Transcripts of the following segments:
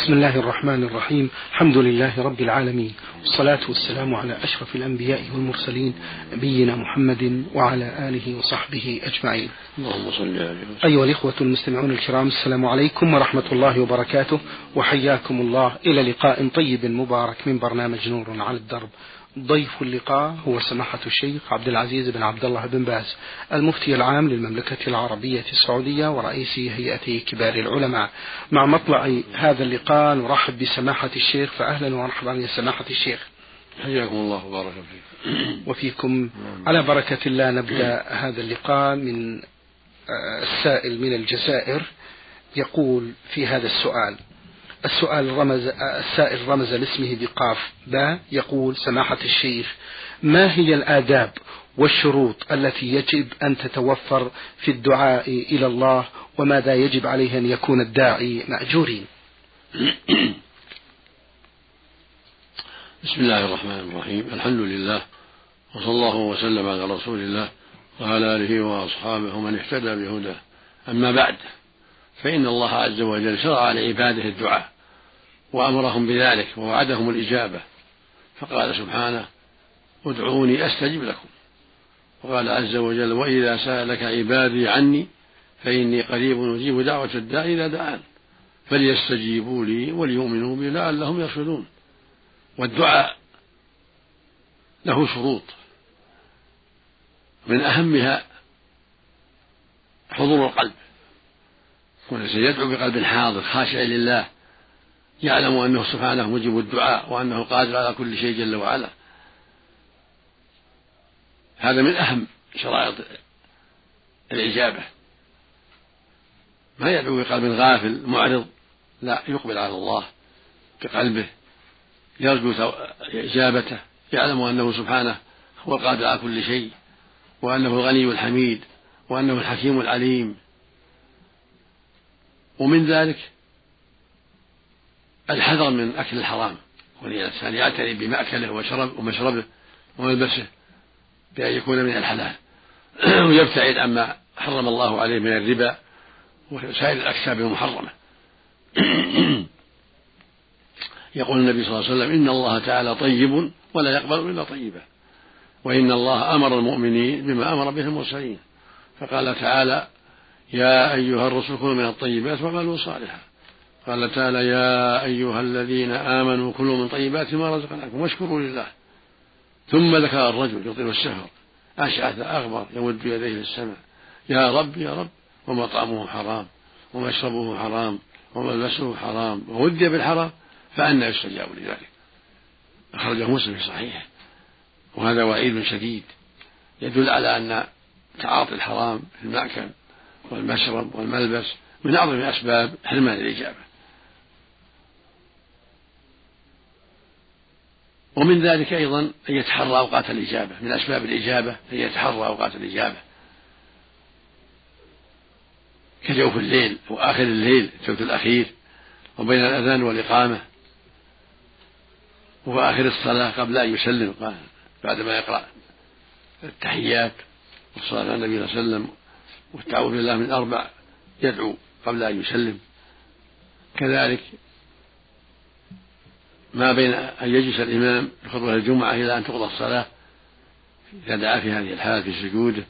بسم الله الرحمن الرحيم. الحمد لله رب العالمين. والصلاة والسلام على أشرف الأنبياء والمرسلين نبينا محمد وعلى آله وصحبه أجمعين. اللهم صل عليه أيها الإخوة المستمعون الكرام السلام عليكم ورحمة الله وبركاته وحياكم الله. إلى لقاء طيب مبارك من برنامج نور على الدرب. ضيف اللقاء هو سماحة الشيخ عبد العزيز بن عبد الله بن باز المفتي العام للمملكة العربية السعودية ورئيس هيئة كبار العلماء. مع مطلع هذا اللقاء نرحب بسماحة الشيخ فأهلا ومرحبا يا سماحة الشيخ. حياكم الله وبارك فيكم وفيكم. على بركة الله نبدأ هذا اللقاء من السائل من الجزائر يقول في هذا السؤال السؤال رمز السائل رمز لاسمه بقاف با يقول سماحة الشيخ ما هي الآداب والشروط التي يجب أن تتوفر في الدعاء إلى الله وماذا يجب عليه أن يكون الداعي مأجورين؟ بسم الله الرحمن الرحيم. الحمد لله وصلى الله وسلم على رسول الله وعلى آله وأصحابه ومن اهتدى بهداه. أما بعد فإن الله عز وجل شرع لعباده الدعاء. وأمرهم بذلك ووعدهم الإجابة فقال سبحانه ادعوني أستجب لكم وقال عز وجل وإذا سألك عبادي عني فإني قريب أجيب دعوة الداع إذا دعان فليستجيبوا لي وليؤمنوا بي لعلهم يرشدون والدعاء له شروط من أهمها حضور القلب. والإنسان يدعو بقلب حاضر خاشع لله يعلم أنه سبحانه مجيب الدعاء وأنه قادر على كل شيء جل وعلا. هذا من أهم شرائط الإجابة. ما يدعو بقلب غافل معرض لا يقبل على الله بقلبه يرجو إجابته يعلم أنه سبحانه هو القادر على كل شيء وأنه الغني الحميد وأنه الحكيم العليم. ومن ذلك الحذر من أكل الحرام. والإنسان يعتني بمأكله وشرب ومشربه وملبسه بأن يكون من الحلال. ويبتعد عما حرم الله عليه من الربا وسائر الأكساب المحرمة. يقول النبي صلى الله عليه وسلم إن الله تعالى طيب ولا يقبل إلا طيبا. وإن الله أمر المؤمنين بما أمر به المرسلين. فقال تعالى يا أيها الرسل كلوا من الطيبات وعملوا صالحا. قال تعالى يا أيها الذين آمنوا كلوا من طيبات ما رزقناكم واشكروا لله. ثم ذكر الرجل يطيل السفر أشعث أغبر يمد يديه للسماء. يا رب يا رب ومطعمه حرام ومشربه حرام وملبسه حرام وودي بالحرام فأنى يستجاب لذلك. أخرجه مسلم في صحيحه. وهذا وعيد شديد. يدل على أن تعاطي الحرام في المأكل والمشرب والملبس من أعظم أسباب حرمان الإجابة. ومن ذلك أيضا أن يتحرى أوقات الإجابة من أسباب الإجابة أن يتحرى أوقات الإجابة. كجوف الليل وآخر الليل الثلث الأخير وبين الأذان والإقامة وآخر الصلاة قبل أن يسلم بعدما يقرأ التحيات والصلاة على النبي صلى الله عليه وسلم والتعوذ بالله من أربع يدعو قبل أن يسلم. كذلك ما بين أن يجلس الإمام بخطبة الجمعة إلى أن تقضى الصلاة إذا دعا في هذه الحالة في سجوده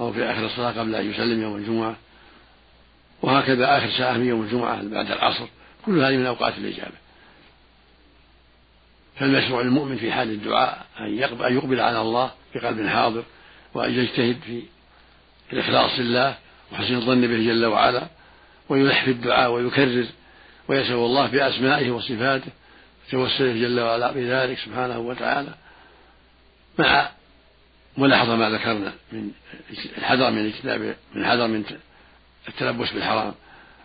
أو في آخر الصلاة قبل أن يسلم يوم الجمعة. وهكذا آخر ساعة من يوم الجمعة بعد العصر. كل هذه من أوقات الإجابة. فالمشروع للمؤمن في حال الدعاء أن يقبل على الله بقلب حاضر وأن يجتهد في الإخلاص لله وحسن الظن به جل وعلا ويلح في الدعاء ويكرر ويسأل الله بأسمائه وصفاته توسله جل وعلا بذلك سبحانه وتعالى مع ملاحظة ما ذكرنا من الحذر من اجتناب من الحذر من التلبس بالحرام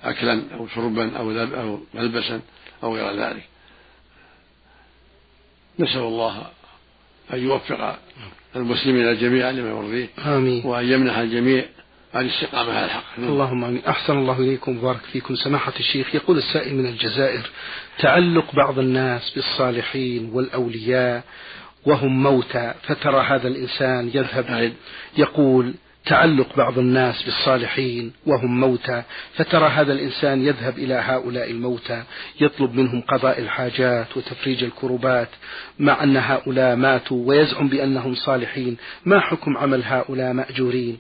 أكلا أو شربا أو أو ملبسا أو غير ذلك. نسأل الله أن يوفق المسلمين جميعا لما يرضيه آمين. وأن يمنح الجميع الاستقامة على الحق. اللهم آمين. أحسن الله إليكم وبارك فيكم. سماحة الشيخ يقول السائل من الجزائر تعلق بعض الناس بالصالحين والأولياء وهم موتى فترى هذا الإنسان يذهب يقول تعلق بعض الناس بالصالحين وهم موتى فترى هذا الإنسان يذهب إلى هؤلاء الموتى يطلب منهم قضاء الحاجات وتفريج الكربات مع أن هؤلاء ماتوا ويزعم بأنهم صالحين. ما حكم عمل هؤلاء مأجورين؟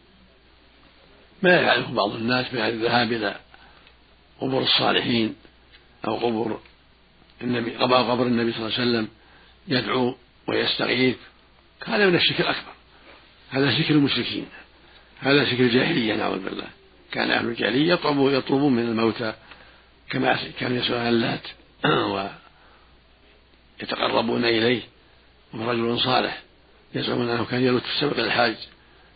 ما يعرف بعض الناس بهذا الذهاب إلى قبور الصالحين أو قبور النبي قبر النبي صلى الله عليه وسلم يدعو ويستغيث. هذا من الشرك الأكبر. هذا شرك المشركين. هذا شرك الجاهلية نعوذ بالله. كان أهل الجاهلية يطلبون يطلبون من الموتى كما كانوا يسألون اللات ويتقربون إليه. ورجل صالح. يزعمون أنه كان يلت في سبق الحاج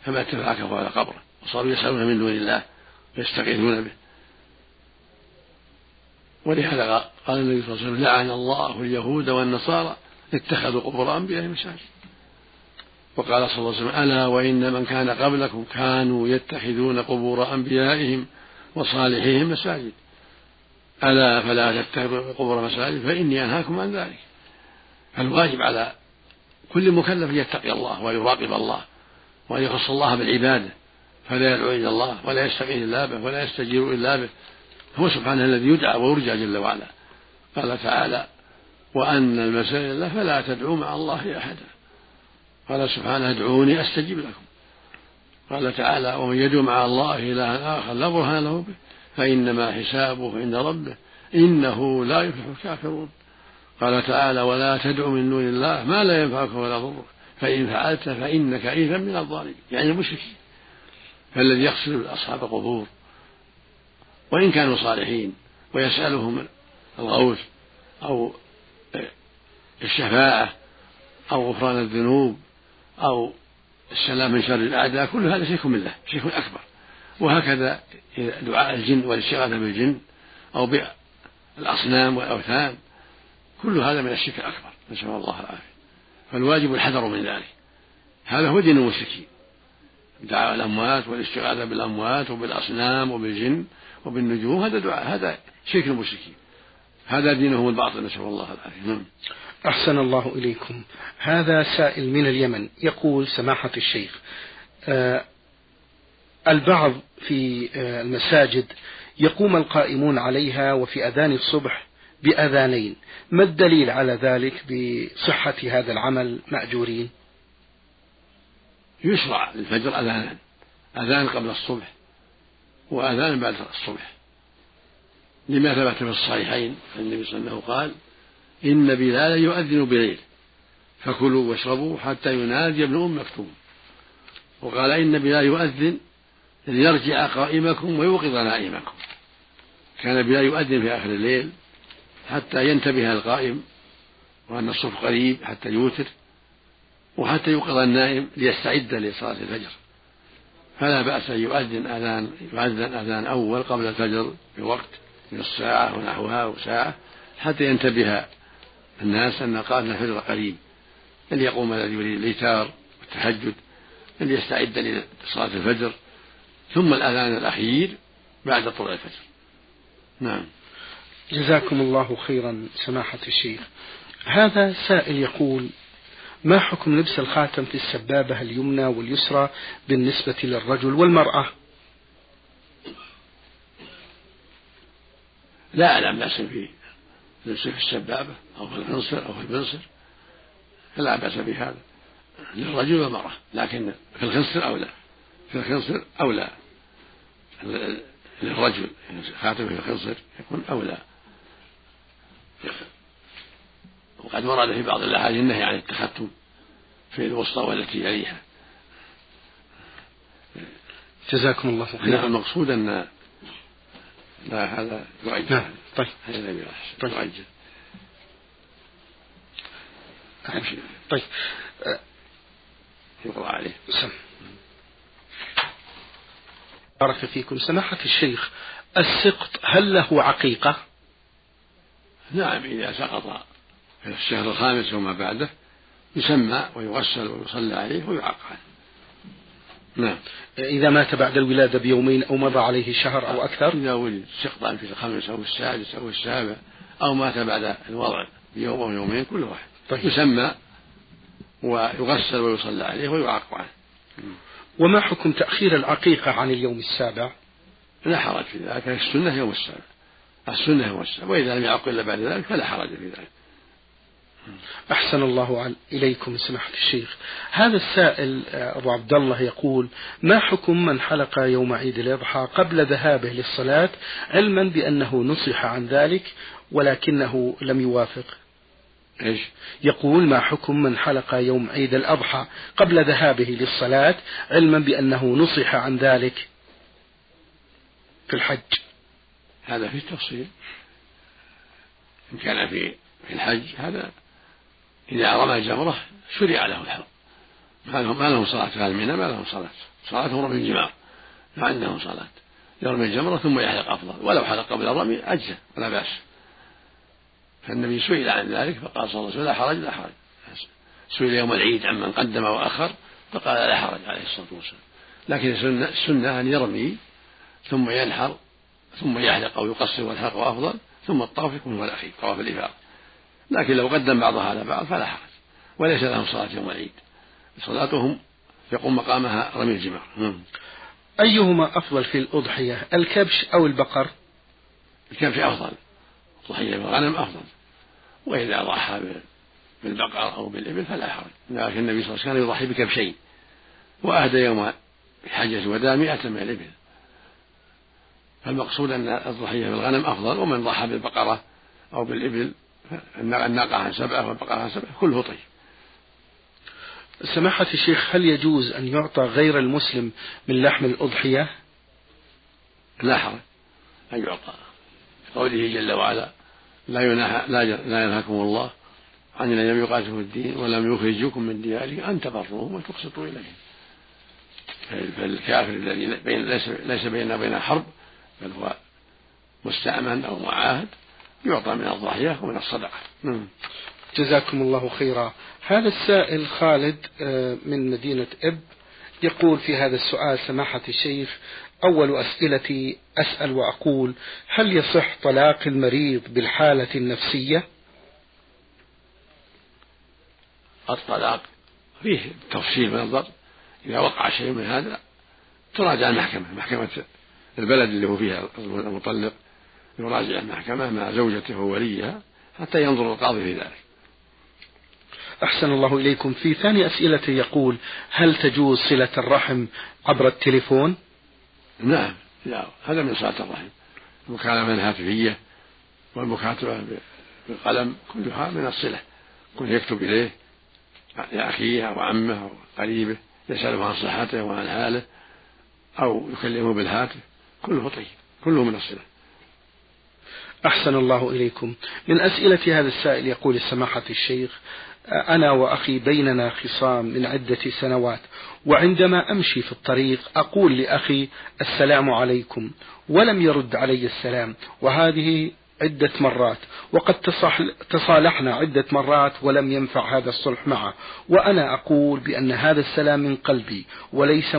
فمات فعكفوا على قبره. وصاروا يسألون من دون الله ويستغيثون به. ولهذا قال النبي صلى الله عليه وسلم لعن الله اليهود والنصارى اتخذوا قبور أنبيائهم مساجد وقال صلى الله عليه وسلم ألا وإن من كان قبلكم كانوا يتخذون قبور أنبيائهم وصالحيهم مساجد. ألا فلا تتخذوا قبور مساجد فإني أنهاكم عن ذلك. فالواجب على كل مكلف أن يتقي الله ويراقب الله وأن يخص الله بالعبادة فلا يدعو إلا الله ولا يستغيث إلا به ولا يستجير إلا به. هو سبحانه الذي يدعى ويرجى جل وعلا. قال تعالى وأن المساجد الله فلا تدعوا مع الله أحدا. قال سبحانه ادعوني أستجب لكم. قال تعالى ومن يدعو مع الله إلها آخر لا برهان له به فإنما حسابه عند ربه إنه لا يفلح الكافرون. قال تعالى ولا تدع من دون الله ما لا ينفعك ولا يضرك فإن فعلت فإنك إذا من الظالمين. يعني المشركين. فالذي يقصد أصحاب القبور وإن كانوا صالحين ويسألهم الغوث أو الشفاعة أو غفران الذنوب أو السلام من شر الأعداء كل هذا شرك بالله شرك أكبر. وهكذا دعاء الجن والاستغاثة بالجن أو بالأصنام والأوثان كل هذا من الشرك الأكبر نسأل الله العافية. فالواجب الحذر من ذلك. هذا هو دين المشركين. دعاء الأموات والاستغاثة بالأموات وبالأصنام وبالجن وبالنجوم هذا دعاء هذا شرك المشركين. هذا دينهم الباطل نسأل الله العافية. نعم. أحسن الله إليكم. هذا سائل من اليمن يقول سماحة الشيخ آه البعض في آه المساجد يقوم القائمون عليها وفي أذان الصبح بأذانين. ما الدليل على ذلك بصحة هذا العمل مأجورين؟ يشرع للفجر أذانان أذان قبل الصبح وأذان بعد الصبح. لما ثبت في الصحيحين النبي صلى الله عليه وسلم قال إن بلالا يؤذن بليل فكلوا واشربوا حتى ينادي ابن أم مكتوم. وقال إن بلال يؤذن ليرجع قائمكم ويوقظ نائمكم. كان بلال يؤذن في آخر الليل حتى ينتبه القائم وأن الصبح قريب حتى يوتر. وحتى يوقظ النائم ليستعد لصلاة الفجر. فلا بأس أن يؤذن أذان يؤذن أذان أول قبل الفجر بوقت من الساعة ونحوها أو ساعة حتى ينتبه الناس أن قائم الفجر قريب أن يقوم الذي يريد الإيتار والتهجد أن يستعد لصلاة الفجر ثم الأذان الأخير بعد طلوع الفجر. نعم. جزاكم الله خيرا سماحة الشيخ. هذا سائل يقول ما حكم لبس الخاتم في السبابة اليمنى واليسرى بالنسبة للرجل والمرأة؟ لا أعلم بأس في لبسه في السبابة أو في العنصر أو في البنصر فلا بأس بهذا للرجل والمرأة لكن في الخنصر أولى في الخنصر أولى للرجل خاتم في الخنصر يكون أولى وقد ورد في بعض الأحاديث النهي عن التختم في الوسطى والتي يليها جزاكم الله خيرا. المقصود أن لا هذا يعجل نعم طيب. هذا طيب. يعجل طيب. يقرأ عليه. سم. بارك فيكم. سماحة الشيخ السقط هل له عقيقة؟ نعم إذا سقط في الشهر الخامس وما بعده يسمى ويغسل ويصلى عليه ويعق عنه نعم. إذا مات بعد الولادة بيومين أو مضى عليه شهر أو أكثر؟ إذا ولد سقطا في الخامس أو السادس أو السابع أو مات بعد الوضع بيوم أو يومين كل واحد. طيب. يسمى ويغسل ويصلى عليه ويعق عنه وما حكم تأخير العقيقة عن اليوم السابع؟ لا حرج في ذلك السنة يوم السابع. السنة يوم السابع وإذا لم يعق إلا بعد ذلك فلا حرج في ذلك. أحسن الله إليكم سماحة الشيخ. هذا السائل آه، أبو عبد الله يقول ما حكم من حلق يوم عيد الأضحى قبل ذهابه للصلاة علما بأنه نصح عن ذلك ولكنه لم يوافق؟ إيش؟ يقول ما حكم من حلق يوم عيد الأضحى قبل ذهابه للصلاة علما بأنه نصح عن ذلك في الحج؟ هذا في التفصيل. إن كان في في الحج هذا إذا رمى جمرة شرع له الحلق ما لهم صلاة في الميناء ما لهم صلاة. صلاتهم رمي الجمار ما عندهم صلاة. يرمي الجمرة ثم يحلق أفضل. ولو حلق قبل الرمي أجزى ولا بأس. فالنبي سئل عن ذلك فقال صلى الله عليه وسلم لا حرج لا حرج. سئل يوم العيد عمن قدم وأخر فقال لا حرج عليه الصلاة والسلام. لكن السنة أن يرمي ثم ينحر ثم يحلق أو يقصر والحلق أفضل ثم الطواف يكون هو الأخير طواف الإفاضة. لكن لو قدم بعضها على بعض فلا حرج. وليس لهم صلاة يوم العيد. صلاتهم يقوم مقامها رمي الجمار. أيهما أفضل في الأضحية الكبش أو البقر؟ الكبش أفضل. الضحية بالغنم أفضل. وإذا ضحى بالبقر أو بالإبل فلا حرج. لكن النبي صلى الله عليه وسلم كان يضحي بكبشين. وأهدى يوم حجة الوداع مئة من الإبل. فالمقصود أن الضحية بالغنم أفضل ومن ضحى بالبقرة أو بالإبل الناقة عن سبعة والبقرة عن سبعة كله طيب. سماحة الشيخ هل يجوز أن يعطى غير المسلم من لحم الأضحية؟ لا حرج أن يعطى. قوله جل وعلا لا ينهى لا, لا ينهاكم الله عن الذين لم يقاتلوا في الدين ولم يخرجوكم من ديارهم أن تبروهم وتقسطوا إليهم. فالكافر الذي ليس بيننا وبين حرب بل هو مستأمن أو معاهد. يعطى من الضحية ومن الصدقة نعم. جزاكم الله خيرا هذا السائل خالد آه، من مدينة إب يقول في هذا السؤال سماحة الشيخ أول أسئلتي أسأل وأقول هل يصح طلاق المريض بالحالة النفسية؟ الطلاق فيه تفصيل الضرب إذا وقع شيء من هذا تراجع المحكمة محكمة البلد اللي هو فيها المطلق يراجع المحكمة مع زوجته ووليها حتى ينظر القاضي في ذلك. أحسن الله إليكم. في ثاني أسئلة يقول هل تجوز صلة الرحم عبر التليفون؟ نعم لا هذا من صلة الرحم. المكالمة الهاتفية والمكاتبة بالقلم كلها من الصلة. كل يكتب إليه لأخيه أو عمه أو قريبه يسأله عن صحته وعن حاله أو يكلمه بالهاتف. كله طيب كله من الصلة. أحسن الله إليكم. من أسئلة هذا السائل يقول سماحة الشيخ أنا وأخي بيننا خصام من عدة سنوات وعندما أمشي في الطريق أقول لأخي السلام عليكم ولم يرد علي السلام وهذه عدة مرات. وقد تصالحنا عدة مرات ولم ينفع هذا الصلح معه. وأنا أقول بأن هذا السلام من قلبي وليس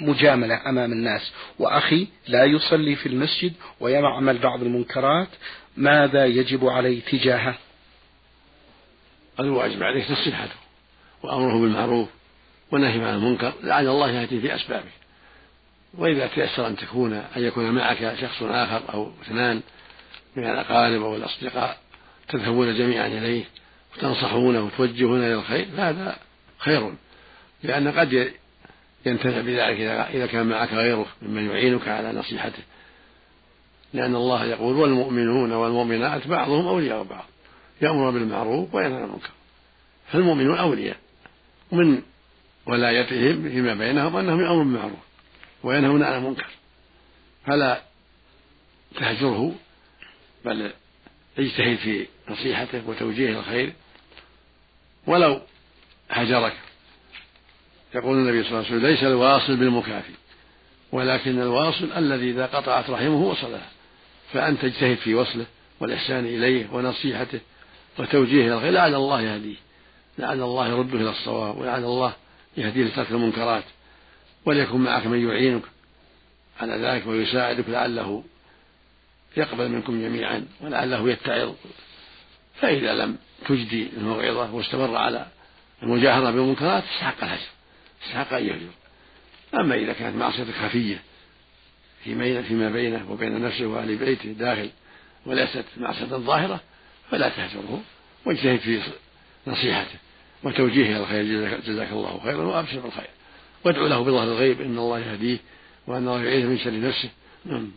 مجاملة أمام الناس. وأخي لا يصلي في المسجد ويعمل بعض المنكرات. ماذا يجب علي تجاهه؟ الواجب عليك نصيحته وأمره بالمعروف ونهي عن المنكر. لعل الله يهدي في أسبابه. وإذا تيسر أن تكون أن يكون معك شخص آخر أو اثنان من الأقارب أو الأصدقاء تذهبون جميعا إليه وتنصحونه وتوجهونه إلى الخير فهذا خير لأن قد ينتفع بذلك إذا كان معك غيره ممن يعينك على نصيحته. لأن الله يقول والمؤمنون والمؤمنات بعضهم أولياء بعض يأمر بالمعروف وينهى عن المنكر. فالمؤمنون أولياء ومن ولايتهم فيما بينهم أنهم يأمرون بالمعروف وينهون عن المنكر. فلا تهجره بل اجتهد في نصيحته وتوجيهه الخير ولو هجرك. يقول النبي صلى الله عليه وسلم ليس الواصل بالمكافي ولكن الواصل الذي إذا قطعت رحمه وصلها فأنت اجتهد في وصله والإحسان إليه ونصيحته وتوجيهه الخير لعل الله يهديه. لعل الله يرده إلى الصواب ولعل الله يهديه لترك المنكرات. وليكن معك من يعينك على ذلك ويساعدك لعله يقبل منكم جميعا ولعله يتعظ. فإذا لم تجدي الموعظة واستمر على المجاهرة بالمنكرات استحق الهجر استحق أن يهجر. أما إذا كانت معصية خفية فيما بينه وبين نفسه وأهل بيته داخل وليست معصية ظاهرة فلا تهجره واجتهد في نصيحته وتوجيهه إلى الخير. جزاك الله خيرا وأبشر بالخير. وادعو له بظهر الغيب إن الله يهديه وأن الله يعيذه من شر نفسه. نعم.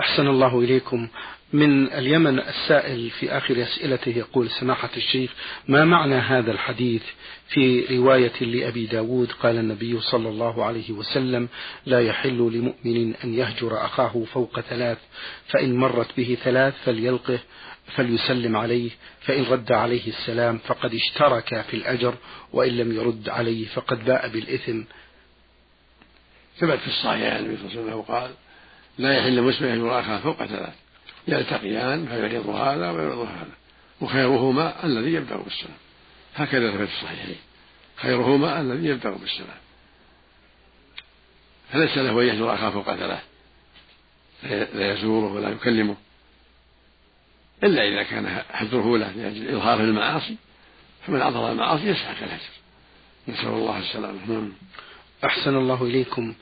أحسن الله إليكم. من اليمن السائل في آخر أسئلته يقول سماحة الشيخ ما معنى هذا الحديث في رواية لأبي داود؟ قال النبي صلى الله عليه وسلم لا يحل لمؤمن أن يهجر أخاه فوق ثلاث فإن مرت به ثلاث فليلقه فليسلم عليه فإن رد عليه السلام فقد اشترك في الأجر وإن لم يرد عليه فقد باء بالإثم. ثبت في الصحيح النبي صلى الله عليه وسلم قال لا يحل مسلم أن يرى أخاه فوق ثلاث. يلتقيان فيعرض هذا ويعرض هذا. وخيرهما الذي يبدأ بالسلام. هكذا ثبت في الصحيحين. خيرهما الذي يبدأ بالسلام. فليس له أن يهجر أخاه فوق ثلاث. لا يزوره ولا يكلمه. إلا إذا كان حجره له لأجل إظهاره المعاصي فمن أظهر المعاصي يسحق الهجر نسأل الله السلامة. نعم. أحسن الله إليكم.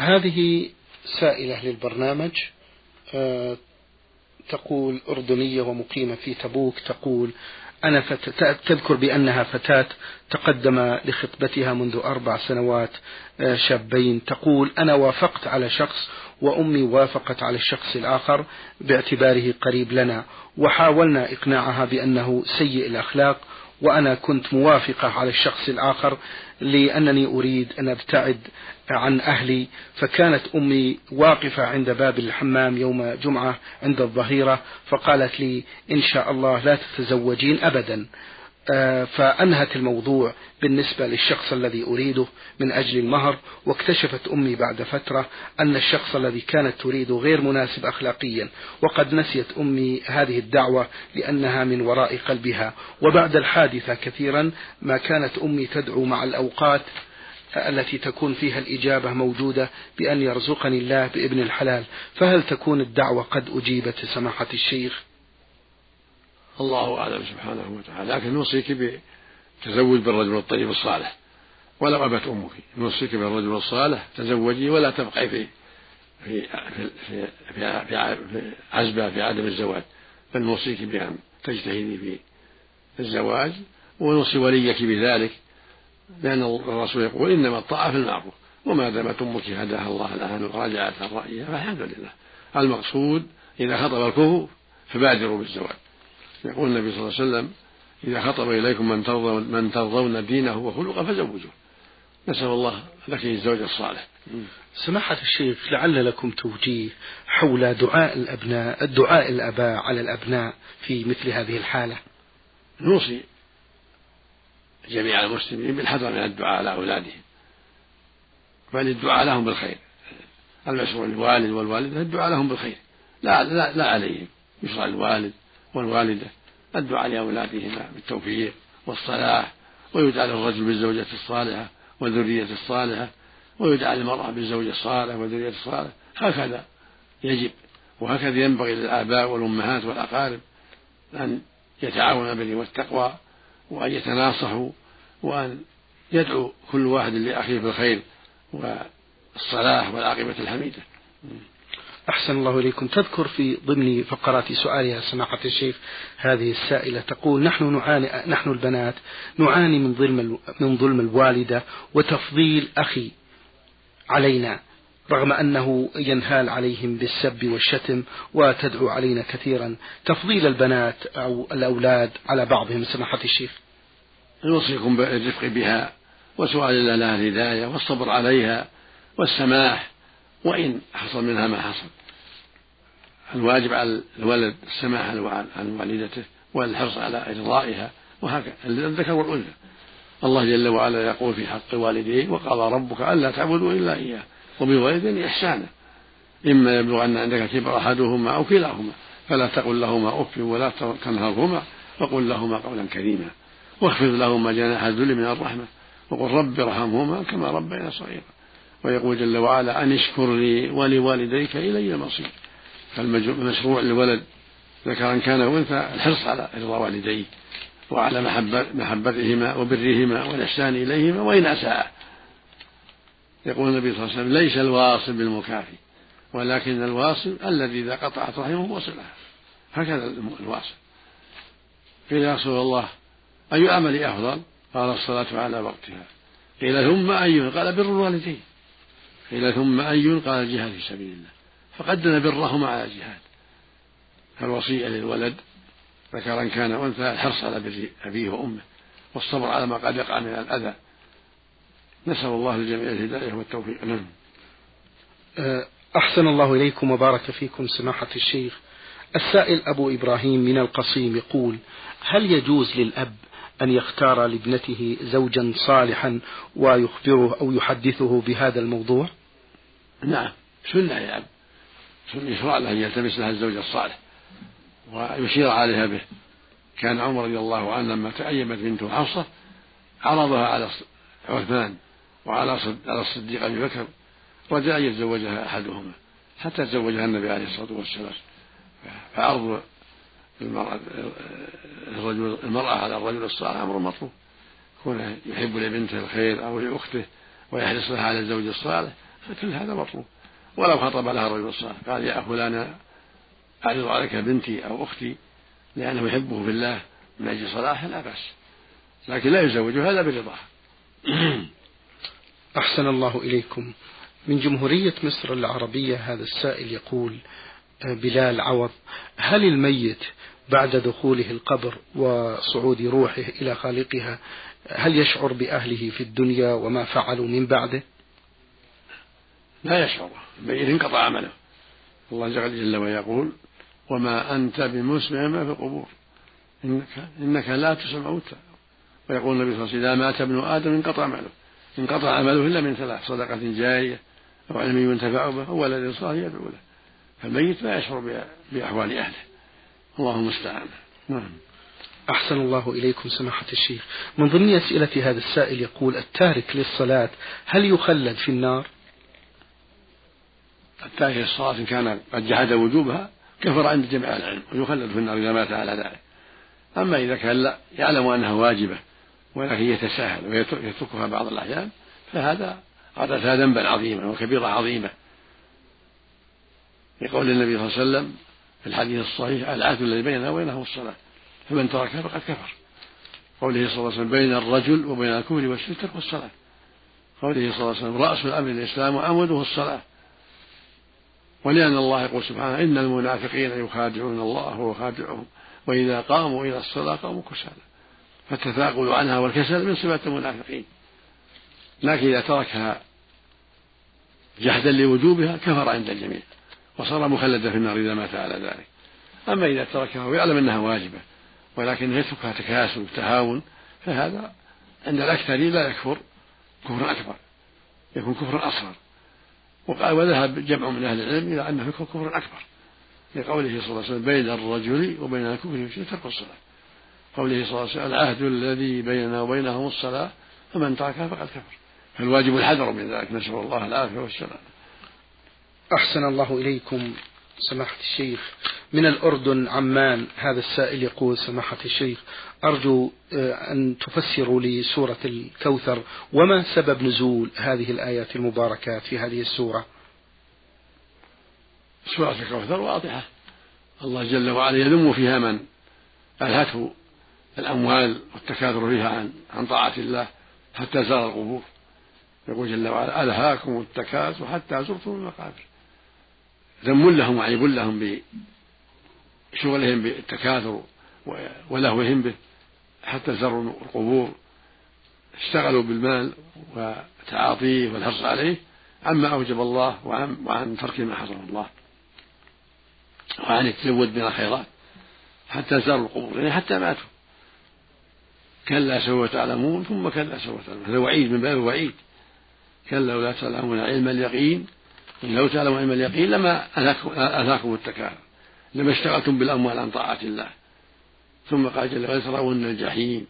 هذه سائلة للبرنامج أه تقول أردنية ومقيمة في تبوك تقول أنا فت... تذكر بأنها فتاة تقدم لخطبتها منذ أربع سنوات آه، شابين. تقول أنا وافقت على شخص وأمي وافقت على الشخص الآخر باعتباره قريب لنا وحاولنا إقناعها بأنه سيء الأخلاق وأنا كنت موافقة على الشخص الآخر لأنني أريد أن أبتعد عن أهلي فكانت أمي واقفة عند باب الحمام يوم جمعة عند الظهيرة فقالت لي إن شاء الله لا تتزوجين أبدا. فأنهت الموضوع بالنسبة للشخص الذي أريده من أجل المهر واكتشفت أمي بعد فترة أن الشخص الذي كانت تريده غير مناسب أخلاقيا وقد نسيت أمي هذه الدعوة لأنها من وراء قلبها. وبعد الحادثة كثيرا ما كانت أمي تدعو مع الأوقات التي تكون فيها الإجابة موجودة بأن يرزقني الله بابن الحلال. فهل تكون الدعوة قد أجيبت سماحة الشيخ؟ الله أعلم سبحانه وتعالى. لكن نوصيك بتزوج بالرجل الطيب الصالح. ولو أبت أمك. نوصيك بالرجل الصالح تزوجي ولا تبقي في في في في, في, في عزبة في عدم الزواج. بل نوصيك بأن تجتهدي في الزواج. ونوصي وليك بذلك. لأن الرسول يقول إنما الطاعة في المعروف وما دامت أمك هداها الله الآن وراجعت عن رأيها فالحمد لله. المقصود إذا خطب الكفر فبادروا بالزواج. يقول النبي صلى الله عليه وسلم إذا خطب إليكم من ترضون من ترضون دينه وخلقه فزوجوه. نسأل الله لك الزوج الصالح. سماحة الشيخ لعل لكم توجيه حول دعاء الأبناء الدعاء الآباء على الأبناء في مثل هذه الحالة. نوصي جميع المسلمين بالحذر من الدعاء على أولادهم. بل الدعاء لهم بالخير. المشروع للوالد والوالدة الدعاء لهم بالخير. لا لا, لا عليهم. يشرع الوالد والوالدة. الدعاء لأولادهما بالتوفيق والصلاح. ويدعى للرجل بالزوجة الصالحة والذرية الصالحة. ويدعى للمرأة بالزوج الصالح والذرية الصالحة. هكذا يجب وهكذا ينبغي للآباء والأمهات والأقارب أن يتعاونوا بالبر والتقوى وأن يتناصحوا وأن يدعو كل واحد لأخيه بالخير والصلاح والعاقبة الحميدة. أحسن الله إليكم. تذكر في ضمن فقرات سؤالها سماحة الشيخ هذه السائلة تقول نحن نعاني نحن البنات نعاني من ظلم من ظلم الوالدة وتفضيل أخي علينا رغم أنه ينهال عليهم بالسب والشتم وتدعو علينا كثيرا. تفضيل البنات أو الأولاد على بعضهم سماحة الشيخ. نوصيكم بالرفق بها وسؤال الله لها الهداية والصبر عليها والسماح وإن حصل منها ما حصل. الواجب على الولد السماح عن والدته والحرص على إرضائها وهكذا الذكر والأنثى. الله جل وعلا يقول في حق والديه وقضى ربك ألا تعبدوا إلا إياه وبالوالدين إحسانا إما يبلغن عندك كبر أحدهما أو كلاهما فلا تقل لهما أف ولا تنهرهما وقل لهما قولا كريما واخفض لهما جناح الذل من الرحمة وقل رب ارحمهما كما ربينا صغيرا. ويقول جل وعلا أن اشكر لي ولوالديك إلي المصير. فالمشروع للولد ذكرا كان وأنثى الحرص على رضا والديه وعلى محبتهما وبرهما والإحسان إليهما وإن أساء. يقول النبي صلى الله عليه وسلم ليس الواصل بالمكافي ولكن الواصل الذي إذا قطعت رحمه وصلها. هكذا الواصل قيل يا رسول الله أي عمل أفضل؟ قال الصلاة على وقتها. قيل ثم أي قال بر الوالدين. قيل ثم أي قال الجهاد في سبيل الله. فقدم برهما على الجهاد. الوصية للولد ذكرا كان أنثى الحرص على بر أبيه وأمه والصبر على ما قد يقع من الأذى. نسأل الله للجميع الهداية والتوفيق. نعم. أه، أحسن الله إليكم وبارك فيكم سماحة الشيخ. السائل أبو إبراهيم من القصيم يقول هل يجوز للأب أن يختار لابنته زوجا صالحا ويخبره أو يحدثه بهذا الموضوع؟ نعم. سنة يا أب. سنة يشرع له أن يلتمس لها الزوج الصالح ويشير عليها به. كان عمر رضي الله عنه لما تأيمت بنته حفصة عرضها على عثمان وعلى على الصديق أبي بكر رجاء أن يتزوجها أحدهما حتى تزوجها النبي عليه الصلاة والسلام. فعرض المرأة الرجل المرأة على الرجل الصالح أمر مطلوب. كونه يحب لبنته الخير أو لأخته ويحرص لها على الزوج الصالح فكل هذا مطلوب ولو خطب لها الرجل الصالح. قال يا فلانة أعرض عليك بنتي أو أختي لأنه يحبه في الله من أجل صلاحه لا بأس. لكن لا يزوج هذا برضاه أحسن الله إليكم. من جمهورية مصر العربية هذا السائل يقول بلال عوض هل الميت بعد دخوله القبر وصعود روحه إلى خالقها هل يشعر بأهله في الدنيا وما فعلوا من بعده؟ لا يشعر الميت انقطع عمله. الله جل ويقول وما أنت بمسمع ما في القبور إنك, إنك لا تسمع موتى ويقول النبي صلى الله عليه وسلم إذا مات ابن آدم انقطع عمله. انقطع عمله إلا من ثلاث صدقة جارية أو علم ينتفع به أو ولد صالح يدعو له. فالميت لا يشعر بأحوال أهله. الله المستعان. نعم. أحسن الله إليكم سماحة الشيخ. من ضمن أسئلة هذا السائل يقول التارك للصلاة هل يخلد في النار؟ التارك للصلاة إن كان قد جحد وجوبها كفر عند جميع العلم ويخلد في النار إذا مات على ذلك. أما إذا كان لا يعلم أنها واجبة ولكن يتساهل ويتركها بعض الأحيان فهذا قد ذنبا عظيما وكبيرة عظيمة. لقول النبي صلى الله عليه وسلم في الحديث الصحيح العهد الذي بيننا وبينه الصلاة. فمن تركها فقد كفر. قوله صلى الله عليه وسلم بين الرجل وبين الكفر والشرك ترك الصلاة قوله صلى الله عليه وسلم رأس الأمر الإسلام وعموده الصلاة. ولأن الله يقول سبحانه إن المنافقين يخادعون الله وهو خادعهم وإذا قاموا إلى الصلاة قاموا كسالى. فالتثاقل عنها والكسل من صفات المنافقين. لكن إذا تركها جحدا لوجوبها كفر عند الجميع وصار مخلدا في النار إذا مات على ذلك. أما إذا تركها ويعلم أنها واجبة ولكن يتركها تكاسل وتهاون فهذا عند الأكثرين لا يكفر كفرا أكبر يكون كفرا أصغر. وذهب جمع من أهل العلم إلى أنه كفرا أكبر. لقوله صلى الله عليه وسلم بين الرجل وبين الكفر ترك الصلاة قوله صلى الله عليه وسلم العهد الذي بيننا وبينهم الصلاة فمن تركها فقد كفر. فالواجب الحذر من ذلك نسأل الله العافية والسلام أحسن الله إليكم. سماحة الشيخ من الأردن عمان هذا السائل يقول سماحة الشيخ أرجو آه، أن تفسروا لي سورة الكوثر. وما سبب نزول هذه الآيات المباركات في هذه السورة؟ سورة الكوثر واضحة. الله جل وعلا يذم فيها من؟ ألهته الأموال والتكاثر فيها عن عن طاعة الله حتى زار القبور. يقول جل وعلا ألهاكم التكاثر حتى زرتم المقابر. ذم لهم وعيب لهم بشغلهم بالتكاثر ولهوهم به حتى زروا القبور اشتغلوا بالمال وتعاطيه والحرص عليه عما أوجب الله وعن, وعن ترك ما حرم الله. وعن التزود من الخيرات حتى زاروا القبور يعني حتى ماتوا. كلا سوف تعلمون ثم كلا سوف تعلمون. هذا وعيد من باب الوعيد. كلا لو لا تعلمون علم اليقين لو تعلموا علم اليقين لما أذاكم التكاثر لما اشتغلتم بالأموال عن طاعة الله. ثم قال جل وعلا ترون الجحيم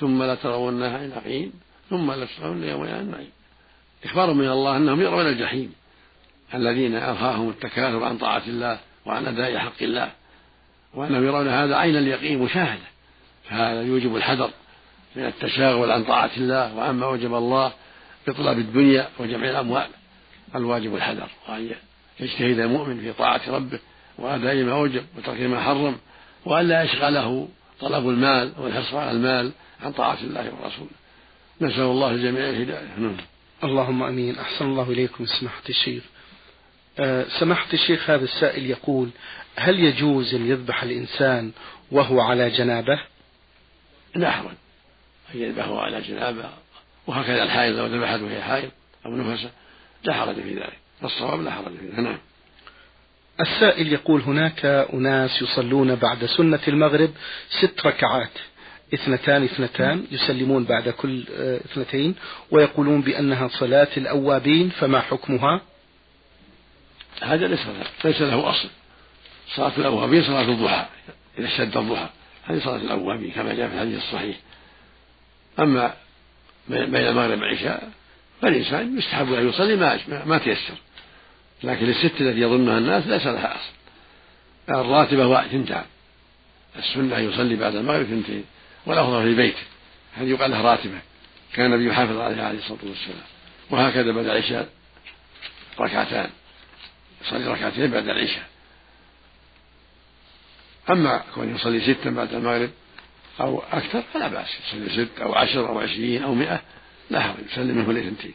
ثم لا ترونها عين يقين ثم لا ترون يوم النعيم. إخبار من الله أنهم يرون الجحيم الذين ألهاهم التكاثر عن طاعة الله وعن أداء حق الله وأنهم يرون هذا عين اليقين مشاهدة. فهذا يوجب الحذر من التشاغل عن طاعة الله وعما أوجب الله بطلب الدنيا وجمع الأموال. الواجب الحذر وأن يجتهد المؤمن في طاعة ربه وأداء ما وجب وترك ما حرم وأن لا يشغله طلب المال والحرص على المال عن طاعة الله ورسوله نسأل الله الجميع الهداية. نعم. اللهم آمين. أحسن الله إليكم. سماحة الشيخ. أه سماحة الشيخ هذا السائل يقول هل يجوز أن يذبح الإنسان وهو على جنابة؟ لا حرج ان يذبحه على جنابة وهكذا الحائض لو ذبحت وهي حائض أو نفسه لا حرج في ذلك. الصواب لا حرج في ذلك. نعم. السائل يقول هناك أناس يصلون بعد سنة المغرب ست ركعات. اثنتان اثنتان يسلمون بعد كل آه، اثنتين ويقولون بأنها صلاة الأوابين فما حكمها؟ هذا ليس ليس له أصل. صلاة الأوابين صلاة الضحى إذا اشتد الضحى. هذه صلاة الأوابين كما جاء في الحديث الصحيح. أما بين المغرب والعشاء فالإنسان يستحب أن يصلي ما ما تيسر. لكن الست التي يظنها الناس ليس لها أصل الراتبة واحد ثنتان. السنة يصلي بعد المغرب ثنتين. والأفضل في بيته. هذه يقال لها راتبة؟ كان النبي يحافظ عليها عليه الصلاة والسلام. وهكذا بعد العشاء. ركعتان. يصلي ركعتين بعد العشاء. أما كون يصلي ستا بعد المغرب أو أكثر فلا بأس. يصلي ست أو عشر أو عشرين أو مئة. لا حرج يسلم منه الاثنتين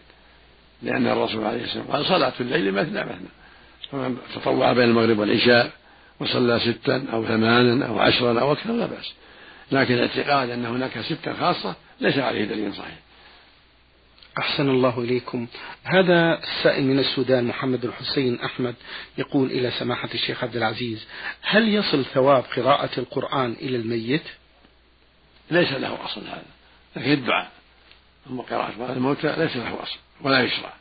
لأن الرسول عليه الصلاة والسلام قال صلاة الليل مثنى مثنى. فمن تطوع بين المغرب والعشاء وصلى ستا أو ثمانا أو عشرا أو أكثر لا بأس. لكن الاعتقاد أن هناك ستا خاصة ليس عليه دليل صحيح. أحسن الله إليكم. هذا السائل من السودان محمد الحسين أحمد يقول إلى سماحة الشيخ عبد العزيز هل يصل ثواب قراءة القرآن إلى الميت؟ ليس له أصل هذا لكن الدعاء. أما قراءة الموتى ليس له أصل ولا يشرع.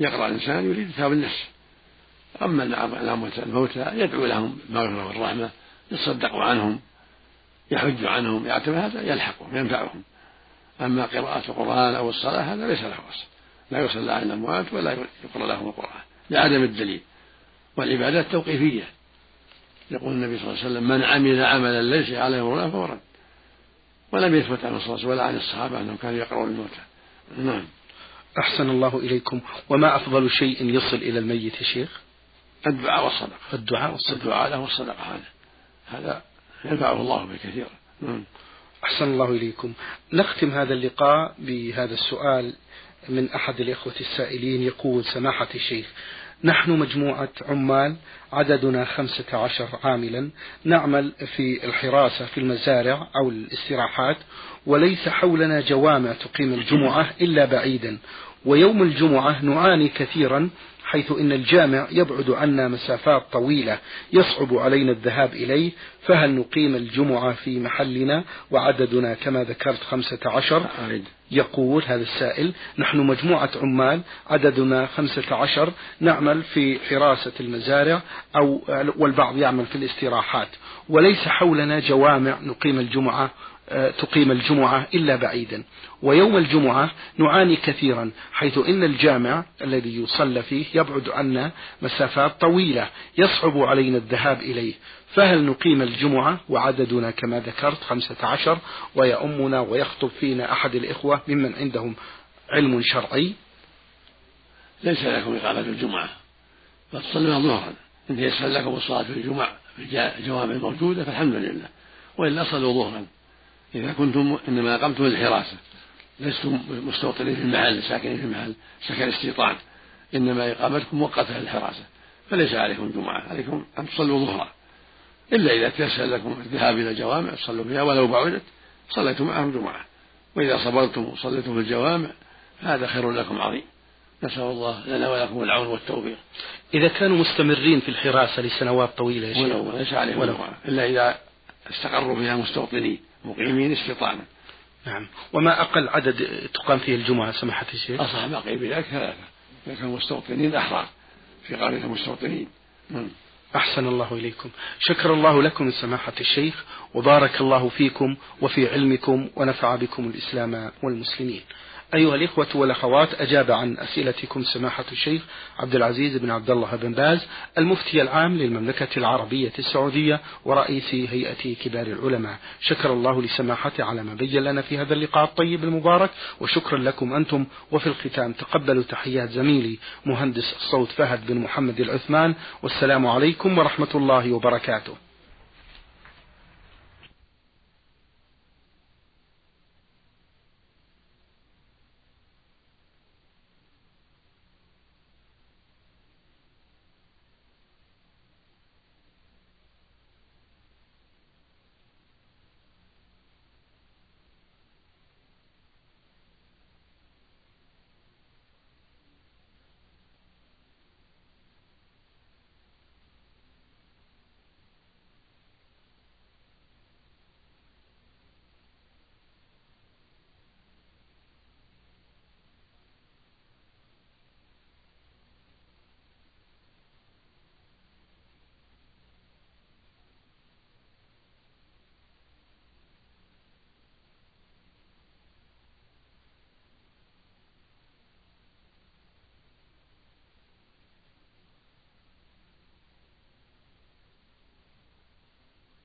يقرأ الإنسان يريد ثواب النفس. أما الموتى يدعو لهم بالمغفرة والرحمة يتصدق عنهم يحج عنهم يعتبر هذا يلحقهم ينفعهم. أما قراءة القرآن أو الصلاة هذا ليس له أصل. لا يصلى على الأموات ولا يقرأ لهم القرآن لعدم الدليل. والعبادات توقيفية. يقول النبي صلى الله عليه وسلم من عمل عملا ليس عليه امرنا فهو رد. ولم يثبت عن الصلاة ولا عن الصحابة أنهم كانوا يقرؤون الموتى. نعم. أحسن الله إليكم. وما أفضل شيء يصل إلى الميت يا شيخ؟ الدعاء والصدقة. الدعاء والصدقة. الدعاء له والصدقة. هذا هذا ينفعه الله به كثيرا نعم. أحسن الله إليكم. نختم هذا اللقاء بهذا السؤال من أحد الإخوة السائلين. يقول سماحة الشيخ نحن مجموعة عمال عددنا خمسة عشر عاملا نعمل في الحراسة في المزارع أو الاستراحات وليس حولنا جوامع تقيم الجمعة إلا بعيدا ويوم الجمعة نعاني كثيرا حيث إن الجامع يبعد عنا مسافات طويلة يصعب علينا الذهاب إليه فهل نقيم الجمعة في محلنا وعددنا كما ذكرت خمسة عشر؟ يقول هذا السائل نحن مجموعة عمال عددنا خمسة عشر نعمل في حراسة المزارع أو والبعض يعمل في الاستراحات وليس حولنا جوامع نقيم الجمعة. تقيم الجمعة إلا بعيدا. ويوم الجمعة نعاني كثيرا حيث إن الجامع الذي يصلى فيه يبعد عنا مسافات طويلة يصعب علينا الذهاب إليه. فهل نقيم الجمعة وعددنا كما ذكرت خمسة عشر ويؤمنا ويخطب فينا أحد الإخوة ممن عندهم علم شرعي؟ ليس لكم إقامة الجمعة. بل ظهرا. إن يسهل لكم الصلاة في الجمعة في الجوامع الموجودة فالحمد لله. وإلا صلوا ظهرا. إذا كنتم إنما أقمتم الحراسة لستم مستوطنين في المحل ساكنين في المحل سكن استيطان إنما إقامتكم مؤقتة للحراسة. فليس عليكم جمعة عليكم أن تصلوا ظهرا. إلا إذا تيسر لكم الذهاب إلى الجوامع تصلوا فيها ولو بعدت صليتم معهم جمعة. وإذا صبرتم وصليتم في الجوامع فهذا خير لكم عظيم. نسأل الله لنا ولكم العون والتوفيق. إذا كانوا مستمرين في الحراسة لسنوات طويلة يا شيخ. ولو ليس عليهم ولو. إلا إذا استقروا فيها مستوطنين مقيمين استيطانا نعم. وما أقل عدد تقام فيه الجمعة سماحة الشيخ؟ أصح ما قيل بذلك ثلاثة إذا كانوا مستوطنين أحرار في قرية المستوطنين نعم. أحسن الله إليكم. شكر الله لكم سماحة الشيخ وبارك الله فيكم وفي علمكم ونفع بكم الإسلام والمسلمين. أيها الإخوة والأخوات أجاب عن أسئلتكم سماحة الشيخ عبد العزيز بن عبد الله بن باز المفتي العام للمملكة العربية السعودية ورئيس هيئة كبار العلماء. شكر الله لسماحته على ما بين لنا في هذا اللقاء الطيب المبارك وشكرا لكم أنتم. وفي الختام تقبلوا تحيات زميلي مهندس الصوت فهد بن محمد العثمان والسلام عليكم ورحمة الله وبركاته.